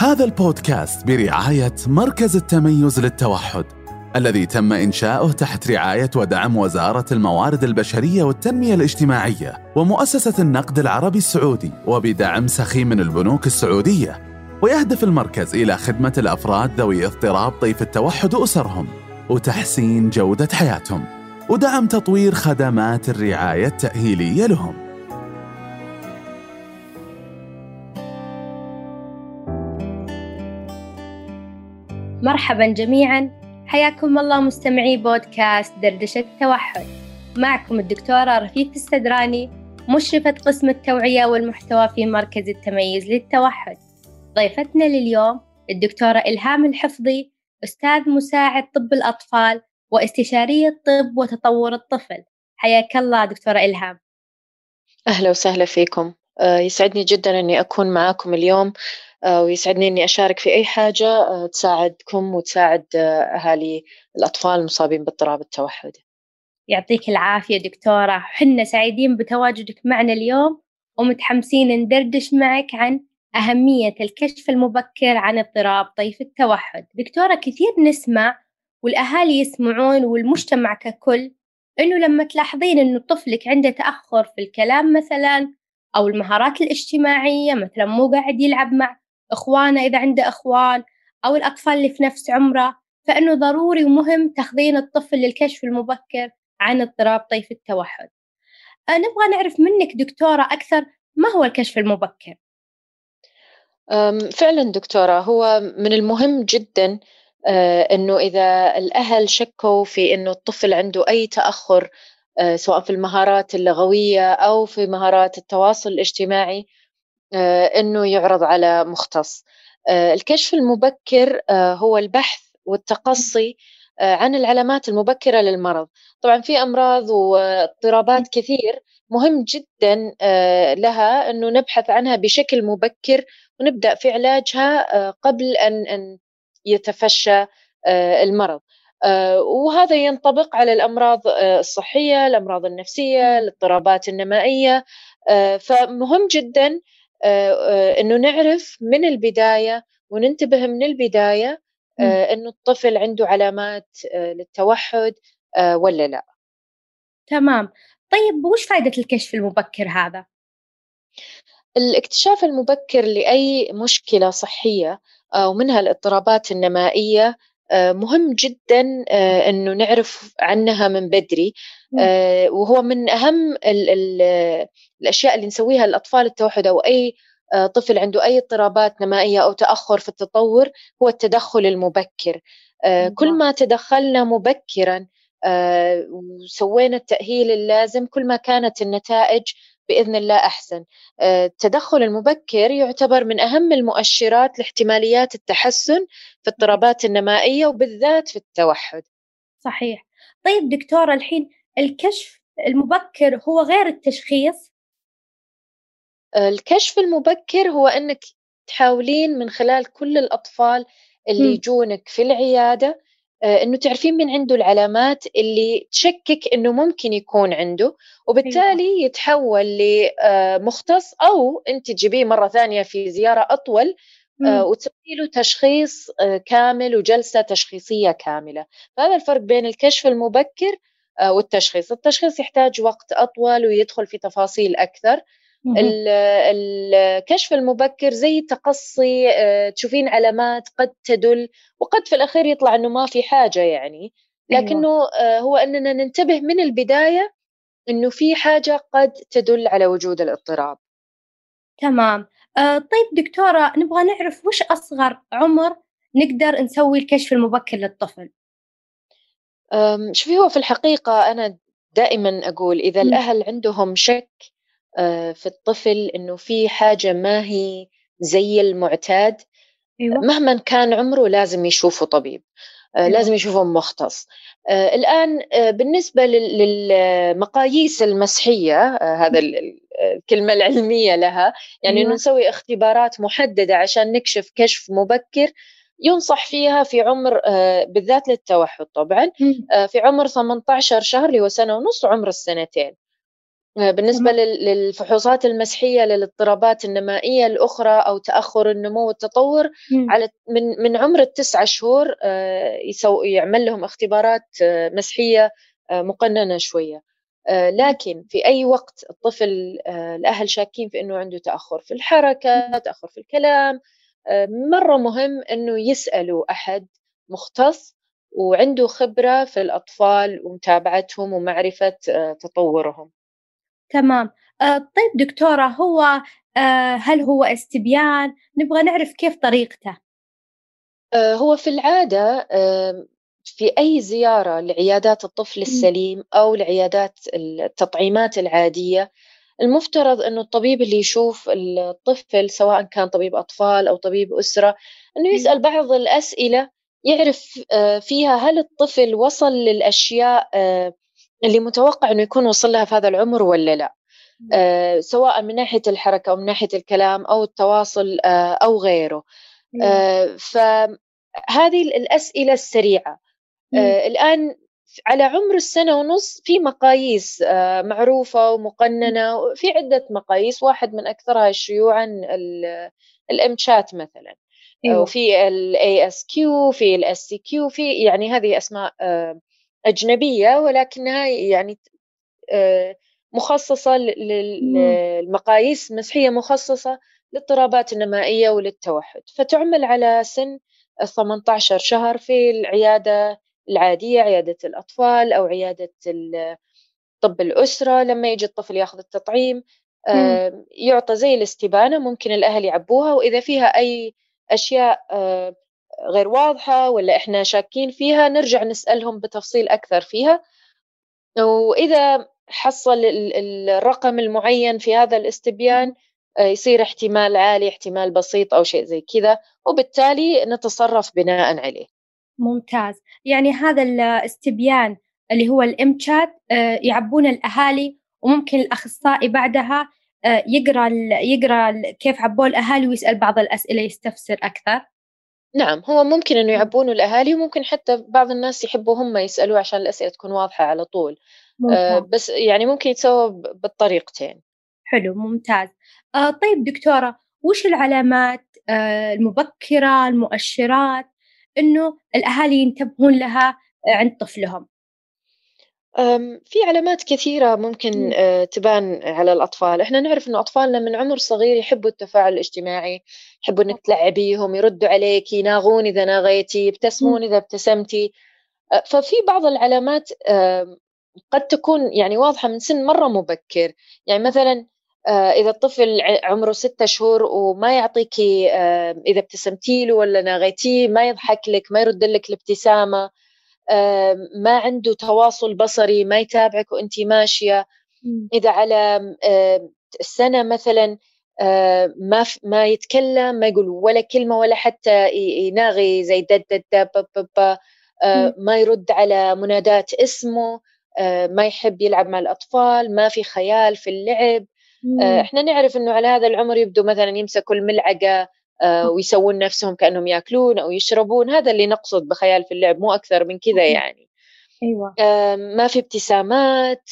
هذا البودكاست برعاية مركز التميز للتوحد الذي تم إنشاؤه تحت رعاية ودعم وزارة الموارد البشرية والتنمية الاجتماعية ومؤسسة النقد العربي السعودي وبدعم سخي من البنوك السعودية ويهدف المركز إلى خدمة الأفراد ذوي اضطراب طيف التوحد وأسرهم وتحسين جودة حياتهم ودعم تطوير خدمات الرعاية التأهيلية لهم. مرحبا جميعا. حياكم الله مستمعي بودكاست دردشة التوحد. معكم الدكتورة رفيف السدراني مشرفة قسم التوعية والمحتوى في مركز التميز للتوحد. ضيفتنا لليوم الدكتورة إلهام الحفظي أستاذ مساعد طب الأطفال واستشارية طب وتطور الطفل. حياك الله دكتورة إلهام. أهلا وسهلا فيكم. آه، يسعدني جدا أني أكون معاكم اليوم. ويسعدني أني أشارك في أي حاجة آه، تساعدكم وتساعد أهالي الأطفال المصابين باضطراب التوحد. يعطيك العافية دكتورة. حنا سعيدين بتواجدك معنا اليوم ومتحمسين ندردش معك عن أهمية الكشف المبكر عن اضطراب طيف التوحد. دكتورة كثير نسمع والأهالي يسمعون والمجتمع ككل إنه لما تلاحظين إنه طفلك عنده تأخر في الكلام مثلا أو المهارات الاجتماعية مثلا مو قاعد يلعب مع إخوانه إذا عنده إخوان أو الأطفال اللي في نفس عمره فإنه ضروري ومهم تاخذين الطفل للكشف المبكر عن اضطراب طيف التوحد أه نبغى نعرف منك دكتورة أكثر ما هو الكشف المبكر؟ فعلا دكتورة هو من المهم جدا آه، إنه إذا الأهل شكوا في إنه الطفل عنده أي تأخر آه، سواء في المهارات اللغويه أو في مهارات التواصل الاجتماعي إنه يعرض على مختص. الكشف المبكر هو البحث والتقصي عن العلامات المبكرة للمرض. طبعا في أمراض واضطرابات كثير مهم جدا لها إنه نبحث عنها بشكل مبكر ونبدأ في علاجها قبل أن أن يتفشى آه، المرض. آه، وهذا ينطبق على الأمراض آه، الصحية، الأمراض النفسية، الاضطرابات النمائية. فمهم جدا إنه نعرف من البداية وننتبه من البداية إنه الطفل عنده علامات للتوحد ولا لا. تمام، طيب وش فائده الكشف المبكر هذا؟ الاكتشاف المبكر لأي مشكلة صحية آه، ومنها الاضطرابات النمائية آه، مهم جدا آه، إنه نعرف عنها من بدري. وهو من أهم ال ال الأشياء اللي نسويها للاطفال التوحد أو أي طفل عنده أي اضطرابات نمائية أو تأخر في التطور هو التدخل المبكر. كل ما تدخلنا مبكرا وسوينا التأهيل اللازم كل ما كانت النتائج بإذن الله أحسن. آه، التدخل المبكر يعتبر من أهم المؤشرات لاحتماليات التحسن في الاضطرابات النمائية وبالذات في التوحد. صحيح. طيب دكتورة الحين الكشف المبكر هو غير التشخيص؟ الكشف المبكر هو أنك تحاولين من خلال كل الأطفال اللي يجونك في العيادة آه، إنه تعرفين من عنده العلامات اللي تشكك إنه ممكن يكون عنده وبالتالي أيوة. يتحول لمختص أو أنت تجيبيه مرة ثانية في زيارة أطول آه، وتسوي له تشخيص آه، كامل وجلسة تشخيصية كاملة. فهذا الفرق بين الكشف المبكر والتشخيص. التشخيص يحتاج وقت أطول ويدخل في تفاصيل أكثر. الكشف المبكر زي تقصي آه، تشوفين علامات قد تدل وقد في الأخير يطلع أنه ما في حاجة يعني. أيوة. لكنه أيوة. هو أننا ننتبه من البداية أنه في حاجة قد تدل على وجود الاضطراب. تمام. آه طيب دكتورة نبغى نعرف وش أصغر عمر نقدر نسوي الكشف المبكر للطفل؟ شوفي هو في الحقيقة أنا دائما أقول إذا الأهل عندهم شك آه، في الطفل إنه في حاجة ما هي زي المعتاد أيوة. مهما كان عمره لازم يشوفه طبيب آه، أيوة. لازم يشوفه مختص آه، الآن بالنسبة للمقاييس المسحية هذا الكلمة العلمية لها يعني أيوة. نسوي اختبارات محددة عشان نكشف كشف مبكر ينصح فيها في عمر بالذات للتوحد طبعا في عمر 18 شهر اللي هو سنة ونص وعمر السنتين آه، بالنسبة للفحوصات المسحية للاضطرابات النمائية الأخرى أو تأخر النمو والتطور على من من عمر التسعة شهور يسو يعمل لهم اختبارات مسحية مقننة شوية. لكن في أي وقت الطفل الأهل شاكين في أنه عنده تأخر في الحركة تأخر في الكلام مرة مهم أنه يسألوا أحد مختص وعنده خبرة في الأطفال ومتابعتهم ومعرفة تطورهم. تمام. آه طيب دكتورة هو آه هل هو استبيان؟ نبغى نعرف كيف طريقته. آه هو في العادة في أي زيارة لعيادات الطفل السليم أو لعيادات التطعيمات العادية المفترض أنه الطبيب اللي يشوف الطفل سواء كان طبيب أطفال أو طبيب أسرة أنه يسأل بعض الأسئلة يعرف فيها هل الطفل وصل للأشياء اللي متوقع أنه يكون وصل لها في هذا العمر ولا لا. آه، سواء من ناحية الحركة أو من ناحية الكلام أو التواصل أو غيره. فهذه الأسئلة السريعة. الآن على عمر السنة ونص في مقاييس معروفة ومقننة في عدة مقاييس واحد من أكثرها شيوعا ال M-CHAT مثلا. أيوة. وفي ال ASQ في ال SCQ في يعني هذه أسماء أجنبية ولكنها يعني مخصصة للمقاييس مسحيه مخصصة للاضطرابات النمائية وللتوحد. فتعمل على سن 18 شهر في العيادة العادية عيادة الأطفال أو عيادة طب الأسرة. لما يجي الطفل ياخذ التطعيم يعطى زي الاستبانة ممكن الأهل يعبوها وإذا فيها أي أشياء آه، غير واضحة ولا إحنا شاكين فيها نرجع نسألهم بتفصيل أكثر فيها. وإذا حصل الرقم المعين في هذا الاستبيان آه، يصير احتمال عالي احتمال بسيط أو شيء زي كذا وبالتالي نتصرف بناء عليه. ممتاز. يعني هذا الاستبيان اللي هو الامشات آه، يعبون الأهالي وممكن الأخصائي بعدها آه، يقرأ يقرأ كيف عبوه الأهالي ويسأل بعض الأسئلة يستفسر أكثر. نعم هو ممكن إنه يعبونه الأهالي وممكن حتى بعض الناس يحبوا هم يسألوه عشان الأسئلة تكون واضحة على طول. آه بس يعني ممكن يتسوى بالطريقتين. حلو ممتاز. آه طيب دكتورة وش العلامات آه المبكرة المؤشرات إنه الأهالي ينتبهون لها عند طفلهم؟ في علامات كثيرة ممكن آه، تبان على الأطفال، إحنا نعرف إنه أطفالنا من عمر صغير يحبوا التفاعل الاجتماعي، يحبوا إنك تلعبيهم، يردوا عليك، يناغون إذا ناغيتي، يبتسمون إذا ابتسمتي، آه، ففي بعض العلامات قد تكون يعني واضحة من سن مرة مبكر، يعني مثلًا آه، إذا الطفل عمره ستة شهور وما يعطيكي إذا ابتسمتي له ولا ناغيتيه ما يضحك لك، ما يرد لك الابتسامة. ما عنده تواصل بصري ما يتابعك وأنت ماشية. إذا على السنة مثلا ما ما يتكلم ما يقول ولا كلمة ولا حتى يناغي زي دد دد با ما يرد على منادات اسمه ما يحب يلعب مع الأطفال ما في خيال في اللعب. إحنا نعرف إنه على هذا العمر يبدو مثلا يمسكوا الملعقة آه، ويسوون نفسهم كأنهم يأكلون أو يشربون. هذا اللي نقصد بخيال في اللعب مو أكثر من كذا يعني. أيوه. ما في ابتسامات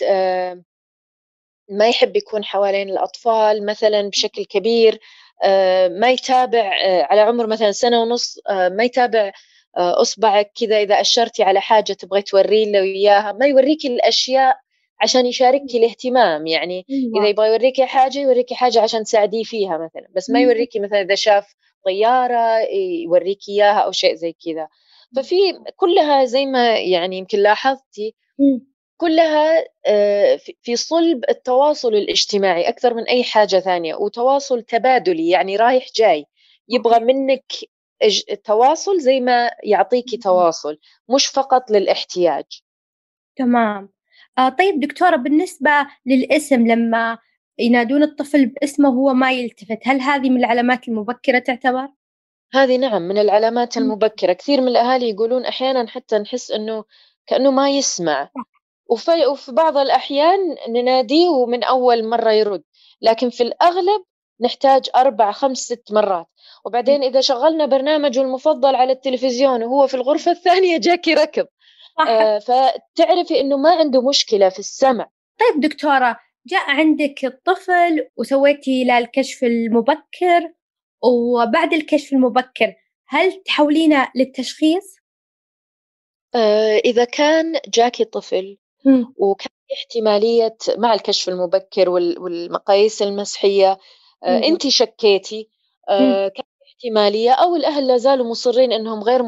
ما يحب يكون حوالين الأطفال مثلا بشكل كبير. ما يتابع آه، على عمر مثلا سنة ونص آه، ما يتابع إصبعك كذا إذا أشرتي على حاجة تبغي توري له إياها. ما يوريك الأشياء عشان يشاركك الاهتمام. يعني أيوة. إذا يبغى يوريكي حاجة يوريكي حاجة عشان تساعديه فيها مثلا. بس ما يوريكي مثلا إذا شاف طيارة يوريكي إياها أو شيء زي كذا. ففي كلها زي ما يعني يمكن لاحظتي كلها آه، في صلب التواصل الاجتماعي أكثر من أي حاجة ثانية وتواصل تبادلي. يعني رايح جاي يبغى منك تواصل زي ما يعطيكي تواصل مش فقط للاحتياج. تمام. آه طيب دكتورة بالنسبة للاسم لما ينادون الطفل باسمه وهو ما يلتفت هل هذه من العلامات المبكرة تعتبر؟ هذه نعم من العلامات المبكرة. كثير من الأهالي يقولون أحيانا حتى نحس أنه كأنه ما يسمع. وفي, وفي بعض الأحيان نناديه ومن أول مرة يرد. لكن في الأغلب نحتاج أربع خمس ست مرات. وبعدين إذا شغلنا برنامجه المفضل على التلفزيون وهو في الغرفة الثانية جاكي ركض. آه فتعرفي إنه ما عنده مشكلة في السمع. طيب دكتورة جاء عندك الطفل وسويتي له الكشف المبكر وبعد الكشف المبكر هل تحولينه للتشخيص؟ آه إذا كان جاكي طفل وكان احتمالية مع الكشف المبكر والمقاييس المسحية آه أنت شكيتي آه كان احتمالية أو الأهل لا زالوا مصرين أنهم غير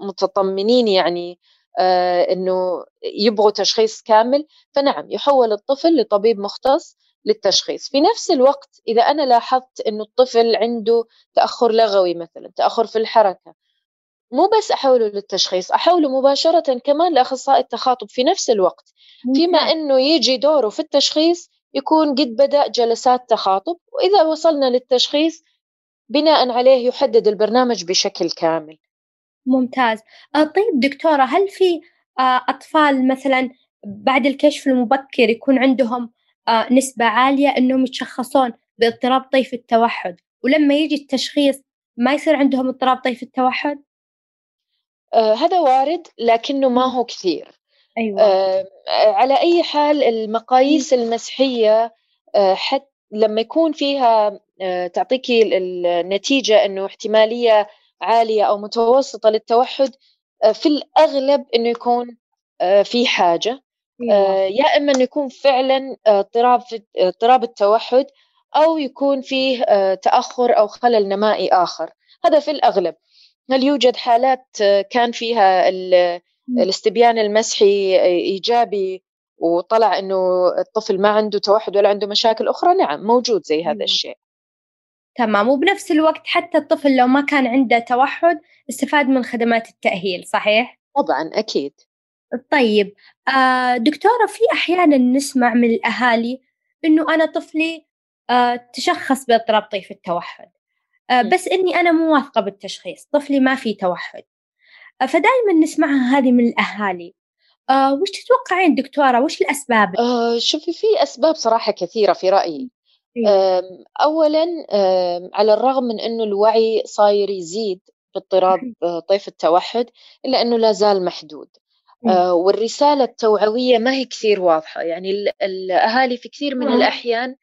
متطمنين يعني آه أنه يبغوا تشخيص كامل فنعم يحول الطفل لطبيب مختص للتشخيص. في نفس الوقت إذا أنا لاحظت أنه الطفل عنده تأخر لغوي مثلا تأخر في الحركة مو بس أحوله للتشخيص أحوله مباشرة كمان لأخصائي التخاطب في نفس الوقت. فيما أنه يجي دوره في التشخيص يكون قد بدأ جلسات تخاطب وإذا وصلنا للتشخيص بناء عليه يحدد البرنامج بشكل كامل. ممتاز آه، طيب دكتورة هل في آه، أطفال مثلا بعد الكشف المبكر يكون عندهم آه، نسبة عالية أنهم يتشخصون باضطراب طيف التوحد ولما يجي التشخيص ما يصير عندهم اضطراب طيف التوحد؟ آه هذا وارد لكنه ما هو كثير أيوة. آه على أي حال المقاييس المسحية آه حتى لما يكون فيها تعطيكي النتيجة أنه احتمالية عالية أو متوسطة للتوحد آه في الأغلب أنه يكون آه في حاجة أيوة. آه يا إما أنه يكون فعلا اضطراب في اضطراب التوحد أو يكون فيه تأخر أو خلل نمائي آخر. هذا في الأغلب. هل يوجد حالات كان فيها الاستبيان المسحي إيجابي وطلع إنه الطفل ما عنده توحد ولا عنده مشاكل أخرى؟ نعم موجود زي هذا الشيء. تمام. وبنفس الوقت حتى الطفل لو ما كان عنده توحد استفاد من خدمات التأهيل صحيح؟ طبعا أكيد. طيب آه دكتورة في أحيانا نسمع من الأهالي إنه أنا طفلي آه تشخص باضطراب طيف التوحد آه، بس إني أنا مو واثقة بالتشخيص طفلي ما في توحد. فدائما نسمعها هذه من الأهالي. آه، وش تتوقعين دكتورة وش الأسباب؟ آه شوفي في أسباب صراحة كثيرة في رأيي. إيه. أولا على الرغم من أنه الوعي صاير يزيد باضطراب طيف التوحد إلا أنه لا زال محدود. إيه. والرسالة التوعوية ما هي كثير واضحة. يعني الأهالي في كثير من الأحيان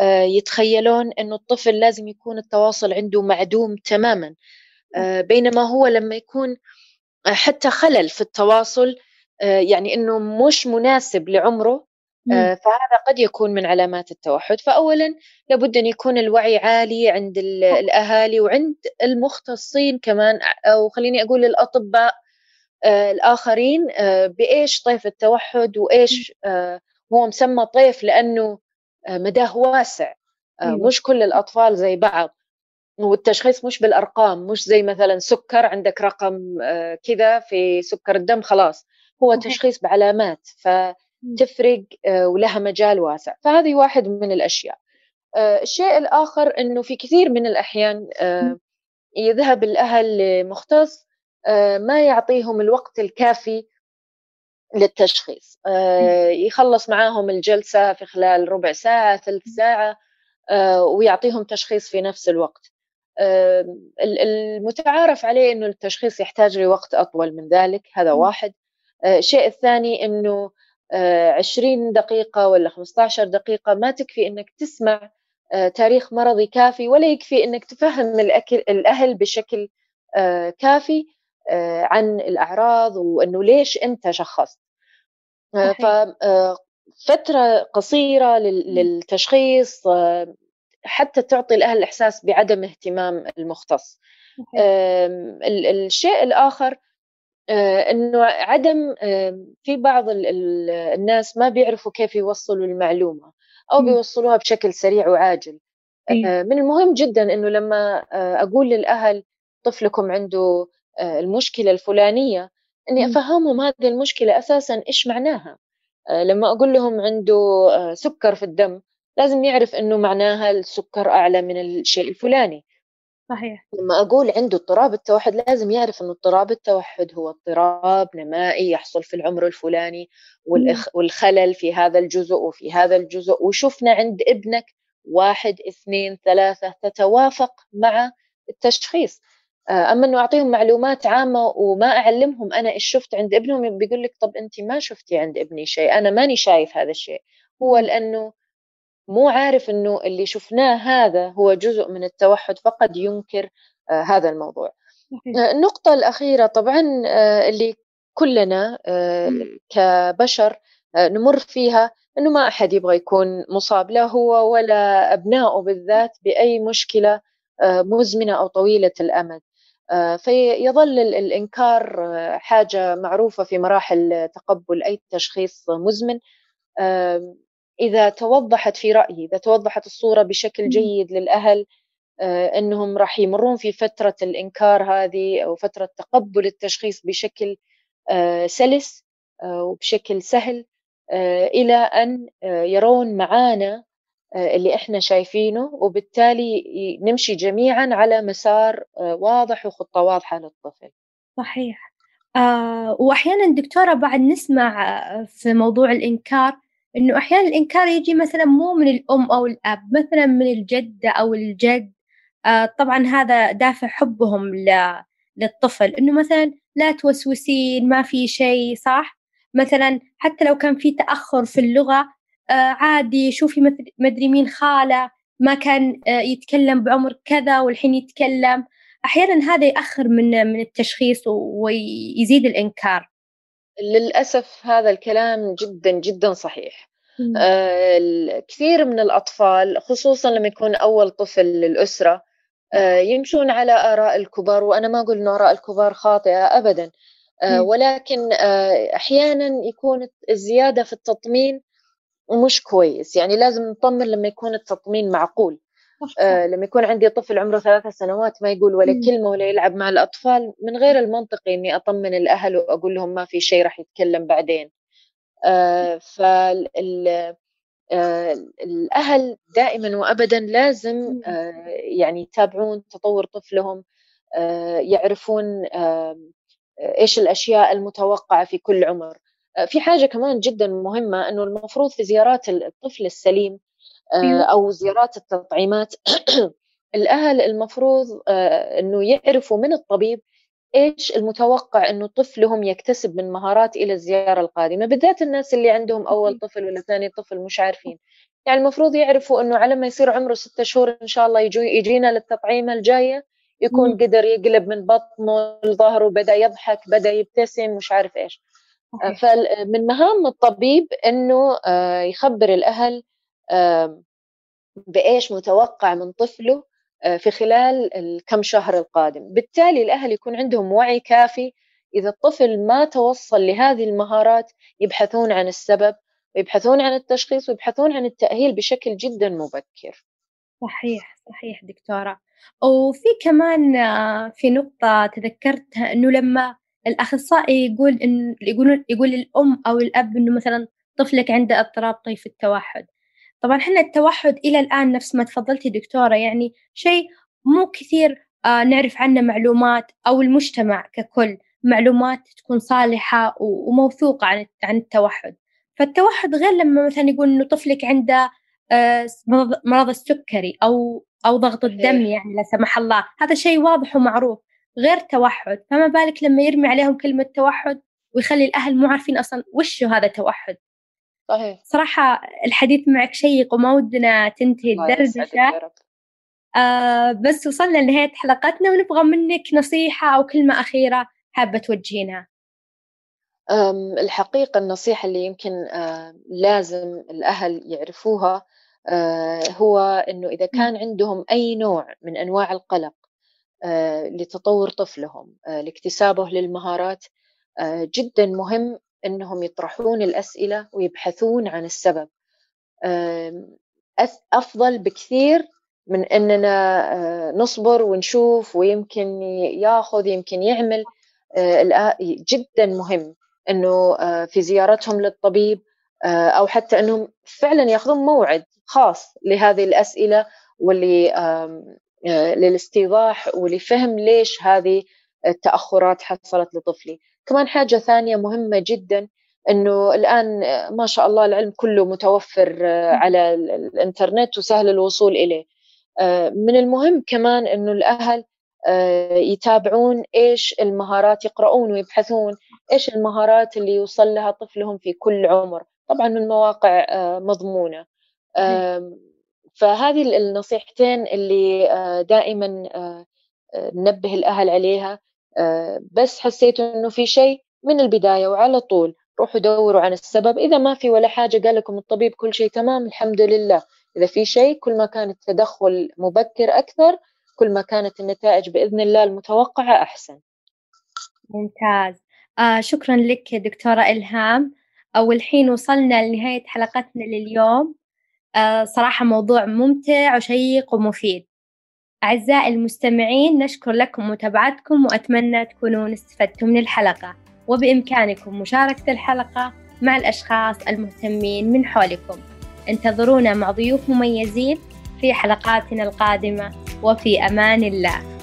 آه، يتخيلون إنه الطفل لازم يكون التواصل عنده معدوم تماما. آه، بينما هو لما يكون آه، حتى خلل في التواصل يعني إنه مش مناسب لعمره فهذا قد يكون من علامات التوحد. فاولا لابد أن يكون الوعي عالي عند الأهالي وعند المختصين كمان أو خليني أقول الأطباء الآخرين بإيش طيف التوحد وإيش هو مسمى طيف لأنه آه، مداه واسع. آه، مش كل الأطفال زي بعض. والتشخيص مش بالأرقام مش زي مثلا سكر عندك رقم آه، كذا في سكر الدم خلاص. هو تشخيص بعلامات. فتفرق ولها مجال واسع. فهذه واحد من الأشياء. الشيء الآخر أنه في كثير من الأحيان يذهب الأهل لمختص ما يعطيهم الوقت الكافي للتشخيص. آه، يخلص معاهم الجلسة في خلال ربع ساعة ثلث ساعة آه، ويعطيهم تشخيص في نفس الوقت. آه، المتعارف عليه أنه التشخيص يحتاج لوقت أطول من ذلك هذا واحد. الشيء الثاني أنه عشرين دقيقة ولا 15 دقيقة ما تكفي أنك تسمع تاريخ مرضي كافي ولا يكفي أنك تفهم الأهل بشكل كافي آه، عن الأعراض وأنه ليش أنت شخصت. آه، ففترة آه، قصيرة للتشخيص حتى تعطي الأهل إحساس بعدم اهتمام المختص. الشيء الآخر إنه عدم في بعض الناس ما بيعرفوا كيف يوصلوا المعلومة أو بيوصلوها بشكل سريع وعاجل. إيه. من المهم جدا إنه لما أقول للأهل طفلكم عنده آه، المشكلة الفلانية إني أفهمهم هذه المشكلة أساسا إيش معناها. آه، لما أقول لهم عنده آه، سكر في الدم لازم يعرف إنه معناها السكر أعلى من الشيء الفلاني. صحيح. لما أقول عنده اضطراب التوحد لازم يعرف إنه اضطراب التوحد هو اضطراب نمائي يحصل في العمر الفلاني والخلل في هذا الجزء وفي هذا الجزء. وشفنا عند ابنك واحد اثنين ثلاثة تتوافق مع التشخيص. آه، أما إنه أعطيهم معلومات عامة وما أعلمهم أنا إيش شفت عند ابنهم بيقول لك طب انت ما شفتي عند ابني شيء أنا ماني شايف هذا الشيء. هو لأنه مو عارف إنه اللي شفناه هذا هو جزء من التوحد فقد ينكر آه، هذا الموضوع. آه، النقطة الأخيرة طبعا اللي كلنا كبشر نمر فيها إنه ما أحد يبغى يكون مصاب لا هو ولا أبنائه بالذات بأي مشكلة مزمنة أو طويلة الأمد. فيظل الإنكار حاجة معروفة في مراحل تقبل أي تشخيص مزمن. إذا توضحت في رأيي إذا توضحت الصورة بشكل جيد للأهل إنهم راح يمرون في فترة الإنكار هذه أو فترة تقبل التشخيص بشكل سلس وبشكل سهل إلى أن يرون معانا اللي إحنا شايفينه وبالتالي نمشي جميعا على مسار واضح وخطة واضحة للطفل. صحيح. آه واحيانا دكتورة بعد نسمع في موضوع الإنكار إنه أحيانا الإنكار يجي مثلا مو من الأم أو الأب مثلا من الجده أو الجد. آه طبعا هذا دافع حبهم للطفل. إنه مثلا لا توسوسين ما في شيء صح؟ مثلا حتى لو كان في تأخر في اللغة آه عادي شوفي مدري مين خالة ما كان آه يتكلم بعمر كذا والحين يتكلم. أحيانا هذا يأخر من من التشخيص ويزيد الإنكار. للأسف هذا الكلام جدا جدا صحيح. آه كثير من الأطفال خصوصا لما يكون أول طفل للأسرة آه يمشون على آراء الكبار وأنا ما أقول أن آراء الكبار خاطئة أبدا. آه ولكن آه أحيانا يكون الزيادة في التطمين مش كويس. يعني لازم نطمن لما يكون التطمين معقول. آه لما يكون عندي طفل عمره ثلاثة سنوات ما يقول ولا كلمة ولا يلعب مع الأطفال من غير المنطقي إني أطمن الأهل وأقول لهم ما في شيء راح يتكلم بعدين. آه فال آه الأهل دائما وأبدا لازم آه يعني يتابعون تطور طفلهم آه يعرفون إيش الأشياء المتوقعة في كل عمر. في حاجة كمان جدا مهمة أنه المفروض في زيارات الطفل السليم. أو زيارات التطعيمات. الأهل المفروض إنه يعرفوا من الطبيب إيش المتوقع إنه طفلهم يكتسب من مهارات إلى الزيارة القادمة بالذات الناس اللي عندهم أول طفل ولا ثاني طفل مش عارفين. يعني المفروض يعرفوا إنه على ما يصير عمره ستة شهور إن شاء الله يجو يجينا للتطعيمة الجاية يكون قدر يقلب من بطنه لظهره بدأ يضحك بدأ يبتسم مش عارف إيش. فمن مهام الطبيب إنه يخبر الأهل بإيش متوقع من طفله آه، في خلال الكم شهر القادم. بالتالي الأهل يكون عندهم وعي كافي إذا الطفل ما توصل لهذه المهارات يبحثون عن السبب ويبحثون عن التشخيص ويبحثون عن التأهيل بشكل جدا مبكر. صحيح صحيح دكتورة. وفي كمان آه، في نقطة تذكرتها إنه لما الأخصائي يقول إن يقول يقول للأم أو الأب إنه مثلا طفلك عنده اضطراب طيف التوحد. طبعا إحنا التوحد إلى الآن نفس ما تفضلتي دكتورة يعني شيء مو كثير آه نعرف عنه معلومات أو المجتمع ككل معلومات تكون صالحة وموثوقة عن عن التوحد. فالتوحد غير لما مثلا يقول إنه طفلك عنده آه مرض السكري أو أو ضغط الدم يعني لا سمح الله. هذا شيء واضح ومعروف. غير توحد فما بالك لما يرمي عليهم كلمة توحد ويخلي الأهل مو عارفين أصلا وش هذا توحد؟ صحيح. صراحة الحديث معك شيق وما ودنا تنتهي الدردشة. آه بس وصلنا لنهاية حلقتنا ونبغى منك نصيحة أو كلمة أخيرة حابة توجهينها. الحقيقة النصيحة اللي يمكن آه لازم الأهل يعرفوها آه هو أنه إذا كان عندهم أي نوع من أنواع القلق آه لتطور طفلهم لاكتسابه للمهارات جدا مهم إنهم يطرحون الأسئلة ويبحثون عن السبب. أفضل بكثير من إننا آه، نصبر ونشوف ويمكن ياخذ يمكن يعمل. آه، جدا مهم إنه آه، في زيارتهم للطبيب أو حتى إنهم فعلا ياخذون موعد خاص لهذه الأسئلة واللي للاستيضاح ولفهم ليش هذه التأخرات حصلت لطفلي. كمان حاجة ثانية مهمة جدا إنه الآن ما شاء الله العلم كله متوفر على الإنترنت وسهل الوصول إليه. آه، من المهم كمان إنه الأهل آه، يتابعون إيش المهارات يقرؤون ويبحثون إيش المهارات اللي يوصل لها طفلهم في كل عمر. طبعا من مواقع آه، مضمونة. فهذه النصيحتين اللي آه، دائما آه، ننبه الأهل عليها. بس حسيتوا إنه في شيء من البداية وعلى طول روحوا دوروا عن السبب. إذا ما في ولا حاجة قال لكم الطبيب كل شيء تمام الحمد لله. إذا في شيء كل ما كان التدخل مبكر أكثر كل ما كانت النتائج بإذن الله المتوقعة أحسن. ممتاز. آه شكرا لك دكتورة إلهام. أو الحين وصلنا لنهاية حلقتنا لليوم. آه صراحة موضوع ممتع وشيق ومفيد. أعزائي المستمعين نشكر لكم متابعتكم وأتمنى تكونون استفدتم من الحلقة. وبإمكانكم مشاركة الحلقة مع الأشخاص المهتمين من حولكم. انتظرونا مع ضيوف مميزين في حلقاتنا القادمة. وفي أمان الله.